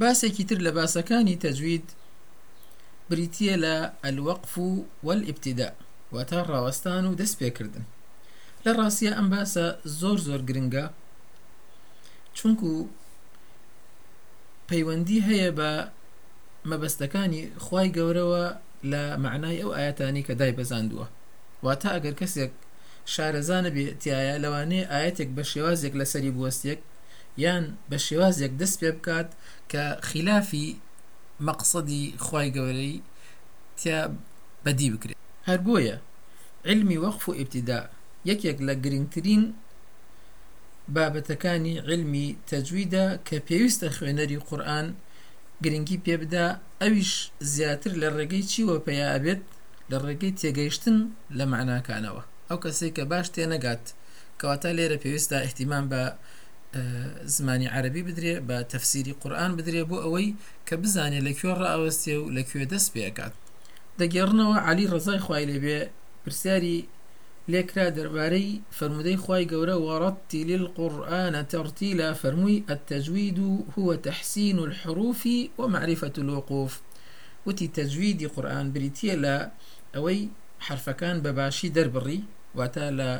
باسێکی تر لە باسەکانی تەجوید بریتە لە ئەلوەقف و والئبتیدا واتە ڕاوەستان و دەست پێکردن. لە ڕاستە ئەم باسە زۆر زۆر گرنگە چونکو پەیوەندی هەیە بە مەبەستەکانی خی گەورەوە لە معنای ئەو ئاەتانی کە دای بەزاندووە. واتە ئەگەر کەسێک شارەزانە بێتیایە لەوانەیە ئاەتێک بە شێوازێک لەسەری بوەستێک یان بە شێوازێک دەست پێ بکات کە خلافی مەقصدی خی گەورەی تیا بەدی بکرێت. هەر بۆیە علمی وەخف و ئبتیدا یەکێک لە گرنگترین بابەتەکانی علمی تەجویدا کە پێویستە خوێنەری قورآن گرنگی پێ بدا ئەویش زیاتر لە ڕێگەی چیوە پێیابێت لە ڕێگەی تێگەیشتن لە معناکانەوە. ئەو کەسێک کە باش تێنەگات کەواتە لێرە پێویستە احتیمان بە زمانی عربی بدرێ بە تەفسیری قورآن بدرێ بۆ ئەوەی کە بزانێت لەکوێ ڕائوەستێ و لەکوێ دەست پێکات دەگەڕنەوە علی ڕزای خوای لێبێ پرسیاری لێکرا دەربارەی فرمودەی خی گەورە وەڕەتی للقورآن تەرتیلا فەرمووی التەجوید هو تحسين الحروف ومعرفة الوقوف. وتی تەجویدی قورآن بریتە لە ئەوەی حرفەکان بەباشی لە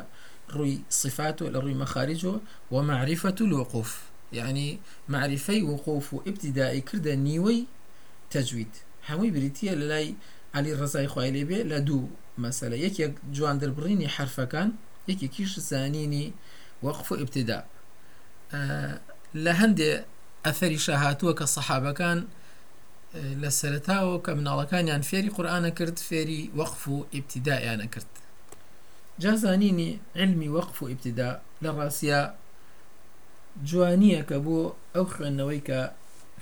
ڕووی صفات و لە ڕووی مەخارجەوە ومعرفة الوقوف. يعني معرفەی وقوف و ابتدائی کردە نیوەی تەجوید هەمووی بریتە لە لای علی ڕزای خوای لێبێ لە دوو مەسەلە یەکێک جوان دەربڕینی حرفەکان یەکێکیش زانینی وەقف و ابتدا لە هەندێ ئەثەری شاهاتووە کە سەحابەکان لە سەرتاوە کە مناڵەکانیان فێری قورآانە کرد فێری وەقف و ئیبتیدایانە کرد جازانینی علمی وەقف و ئیبتیدا لە ڕاستە جوانیە کە بۆ ئەو خوێندنەوەی کە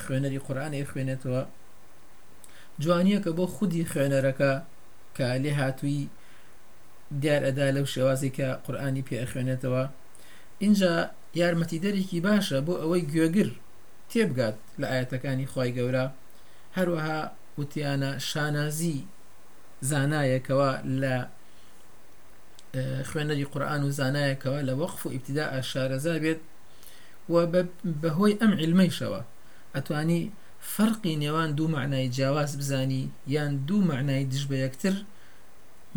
خوێنەری قورآانی خوێنێتەوە جوانیە کە بۆ خودی خوێنەرەکە کە لێ هاتووی دیار ئەدا لەو شێوازی کە قورآانی پێ خوێنێتەوە. اینجا یارمەتی دەرێکی باشە بۆ ئەوەی گوێگر تێبگات لە ئاەتەکانی خی گەورە. هەروەها وتیانە شانازی زانایەکەوە لە خوێنەری قورآن و زانایەکەوە لە وەقف و ئیبتدا ئاشارەزا بێت و بەهۆی ئەم علمەیشەوە. ئەتوانی فەرقی نێوان دوو معنای جیاواز بزانی یان دوو معنای دژ بە یەکتر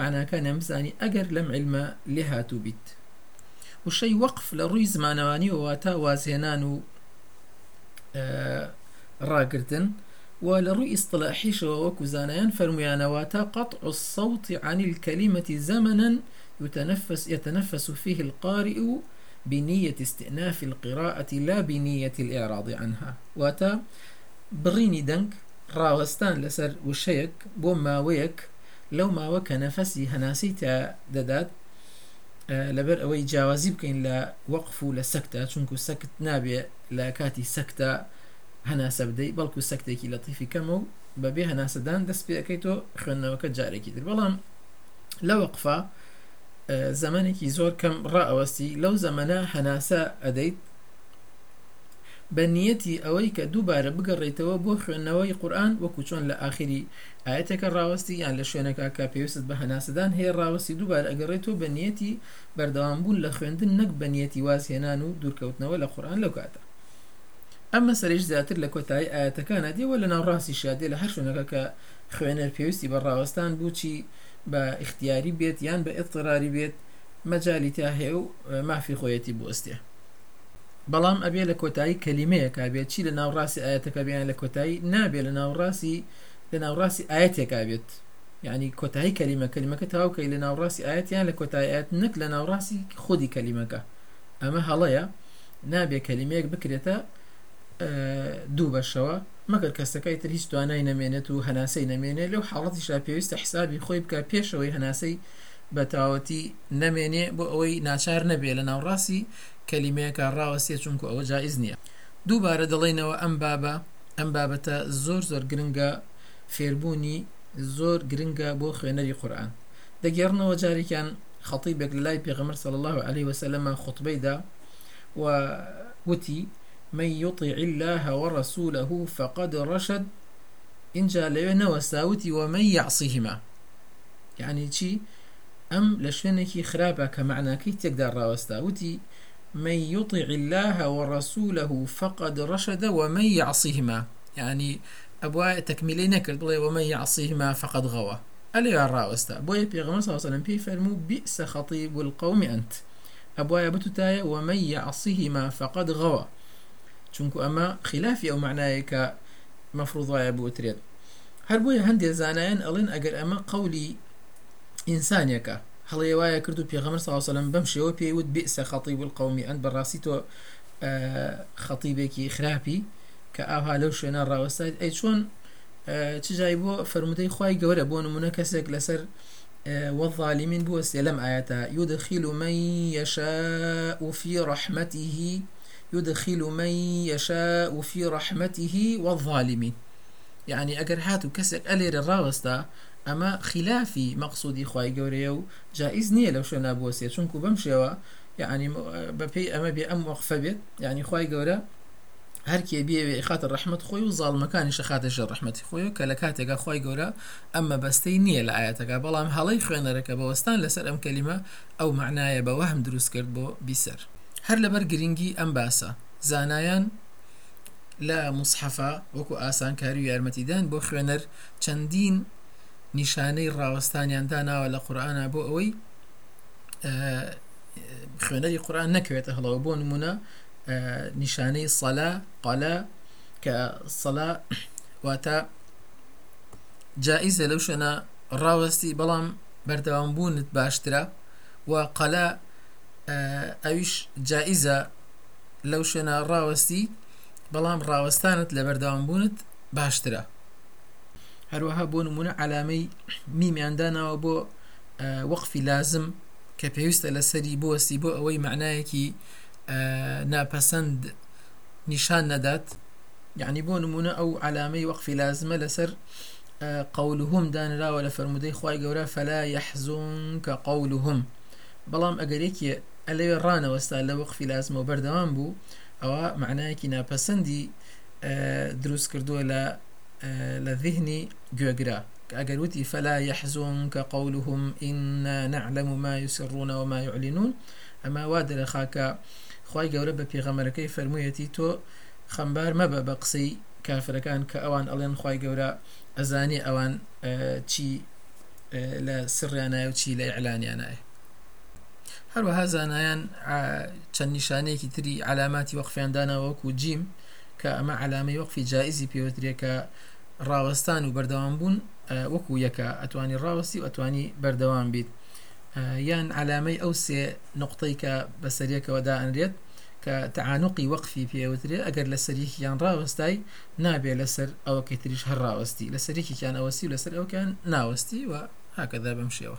معناکانیان بزانی ئەگەر لەم علمە لێ هاتوو بیت. وشەی وەقف لە ڕووی زمانەوانی وواتە وازهێنان و ڕاگرتن ولە ڕووی ئیصطلاحیش وەک زانایان فەرمویانە واتا قطع الصوت عن الكلمة زمنا يتنفس يتنفس فيه القارئ بنية استئناف القراءة لا بنية الإعراض عنها. واتا بڕینی دەنگ ڕاوەستان لەسەر وشەیێک بۆ ماوەیێک لو ماوەکە نەفەسی هەناسی تا دەدات لەبەر ئەوەی جیاوازی بکەین لە وەقف و لە سەکتە چونکو سەکت نابێ لە کاتی سەکتە هەناسە بدەیت بەڵکو سەکتێکی لەتیفی کەمە و بەبێ هەناسەدان دەست پێەکەیتەوە خوێندنەوەکە جارێکی تر بەڵام لە وەقفا زمانێکی زۆر کەم ڕائەوەستی لەو زەمەە هەناسە ئەدەیت. بە نیەتی ئەوەی کە دووبارە بگەڕێتەوە بۆ خوێندنەوەی قورآن وەکو چۆن لە آخری ئاەتەکە ڕاوەستی یان لە شوێنەکە کا پێویست بە هەناسەدان هەیە ڕاوەستی دووبارە ئەگەڕێتەوە بە نیەتی بەردەوام بوون لە خوێندن نەک بە نیەتی وازهێنان و دوورکەوتنەوە لە قورآن لەو کاتە. ئەمە سەرش زیاتر لە کۆتایی ئاەتەکانە. دیوە لە ناوڕاستی شادێ لە هەر شوێنەکە کە خوێنەر پێویستی بە ڕاوەستان بووچی بە اختیاری بێت یان بە ئێتڕاری بێت مەجای تا هەیە و مافی خۆیەتی بۆستێ بەڵام ئەبێ لە کۆتایی کەلیمەیەکە بێت چی لە ناوڕاستی ئاەتەکە بیان لە کۆتایی؟ نابێت لە ناوڕاستی لە ناوڕاستی ئاەتێکا بێت. یعنی کۆتایی کەلیمە کەلیمەکە تاوکەی لە ناوڕاستی ئاەتیان لە کۆتایەت نەک لە ناوڕاستی خودی کەلیمەکە. ئەمە هەڵەیە. نابێت کەلیمەیەک بکرێتە دوو بەشەوە. مەگەر کەسەکەی تر هیچ توانای نامێنێت و هەناسەی نامێنێت لەو حاڵەتیشا پێویستە حسابی خۆی بکە پێشەوەی هەناسەی بە تاوەتی نامێنێ بۆ ئەوەی ناچار نەبێ لە ناوڕاستی کەلیمەیەکە ڕاوەستێ چونکو ئەوە جایز نییە. دووبارە دەڵێنەوە ئەم بابە ئەم بابەتە زۆر زۆر گرنگە فێربوونی زۆر گرنگە بۆ خوێنەری قورآن. دەگەڕنەوە جارێکیان خەڵی بێک لای پێغەمەر صلی الله عليه وسلم خطبەیدا و وتی من يطع الله ورسوله فقد رشد إن جاء لنا وساوتي ومن يعصيهما يعني شي أم لشنكي خرابة كمعنى كي تقدر راوستاوتي من يطع الله ورسوله فقد رشد ومن يعصيهما يعني أبوا تكميلي نكرد بڵێ ومن يعصيهما فقد غوى. ئەلێ ڕاوەستا بۆیە پێغمە ساوسلم پێی فەرموو بئس خطيب القوم أنت. أبوا بتتايا ومن يعصيهما فقد غوى. چونکو ئەمە خلافی ئەو معنایە مفروض وایە بوترێت هەر بۆیە هەندێک زانایان ئەڵێن ئەگەر ئەمە قولی ئینسانیەکە. هەڵێ کرد و پێغەمەر ساوسلم بەم شێوە پێیوت بئس خطيب القوم أنت بەڕاستی تۆ خەتیبێکی خراپی کە ئاها لەو شوێنە ڕاوەستایت ئەی چۆن چجای بۆ فرمودەی خی گەورە بۆ نمونە کەسێک لەسەر والظالمين بوسي لم آياتا يدخل من يشاء في رحمته يدخل من يشاء في رحمته والظالمين. يعني ئەگەر هاتو کەسێک ئەلێرە ڕاوەستا ئەمە خلافی مەقصودی خی گەورەیە و جائز نییە لەو شوێنە بۆسێ چونکو بەم شێوە یعنی بەپی ئەمە بێ ئەم وەقفە بێت یعنی خی گەورە هەرکێ بێوێ خاتە ڕحمت خۆی و زاڵمەکانی شەخاتەشە ڕحمەتی خۆی و کە لە کاتێکا خی گەورە ئەمە بەستەی نییە لە ئاەتەکە بەڵام هەڵی خوێنەرەکە بەوەستان لەسەر ئەم کەلیمە ئەو معنایە بەوە هەم دروست کرد بۆ بیسەر. هەر لەبەر گرنگی ئەم باسە. زانایان لە مصحفە وەکو ئاسانکاری و یارمەتیدان بۆ خوێنەر چەندین نیشانەی ڕاوەستانیان داناوە لە قورآانە بۆ ئەوەی خوێنەری قورآان نەکەوێتە هەڵەوە. بۆ نمونە نیشانەی سەلا قەلا کە سەلا واتە جائیزە لەو شوێنە ڕاوەستی بەڵام بەردەوامبوونت باشترە. و قەلا ئەویش جائیزە لەو شوێنە ڕاوەستی بەڵام ڕاوەستانت لە بەردەوامبوونت باشترە. هەروەها بۆ نمونە علامەی میمیانداناوە بۆ وەقفی لازم کە پێویستە لەسەری بۆستی بۆ ئەوەی معنایەکی ناپەسەند نیشان نەدات. يعني بۆ نمونە ئەو علامەی وەقفی لازمە لەسەر قولهم دانراوە لە فرمودەی خی گەورە فلا يحزون کە قولهم بەڵام ئەگەرێکی ئەلێ ڕانەوەستا لە وەقفی لازمە و بەردەوام بوو ئەوە معنایەکی ناپەسەندی دروست کردووە لە لە ذهنی گوێگرا ئەگەر وتی فلا يحزنك قولهم إنا نعلم ما يسرون وما يعلنون. ئەما وا دەرەخاکە خی گەورە بە پێغەمەرەکەی فەرموویەتی تۆ خەمبار مەبە بە قسەی کافرەکان کە ئەوان ئەڵێن خی گەورە ئەزانێ ئەوان چی لە سڕیانایە و چی لە ئەعلانیانایە هەروەها زانایان چەند نیشانەیەکی تری علاماتی وەقفیاندانەوەکو جیم کە ئەمە علامەی وەقفی جایزی پێوەترێکە ڕاوەستان و بەردەوام بوون وەکو یەکە ئەتوانی ڕاوەستی و ئەتوانی بەردەوام بیت یان علامەی ئەو سێ نقطەی کە بەسەریەکەوەدا ئەنرێت کە تەعانقی وەقفی پێوترێ ئەگەر لە سەریکیان ڕاوەستای نابێ لەسەر ئەوەکەی تریش هەر ڕاوەستی لە سەرێکیان ئەوەستی و لەسەر ئەوکان ناوەستی و هاکەدا بەم شێوە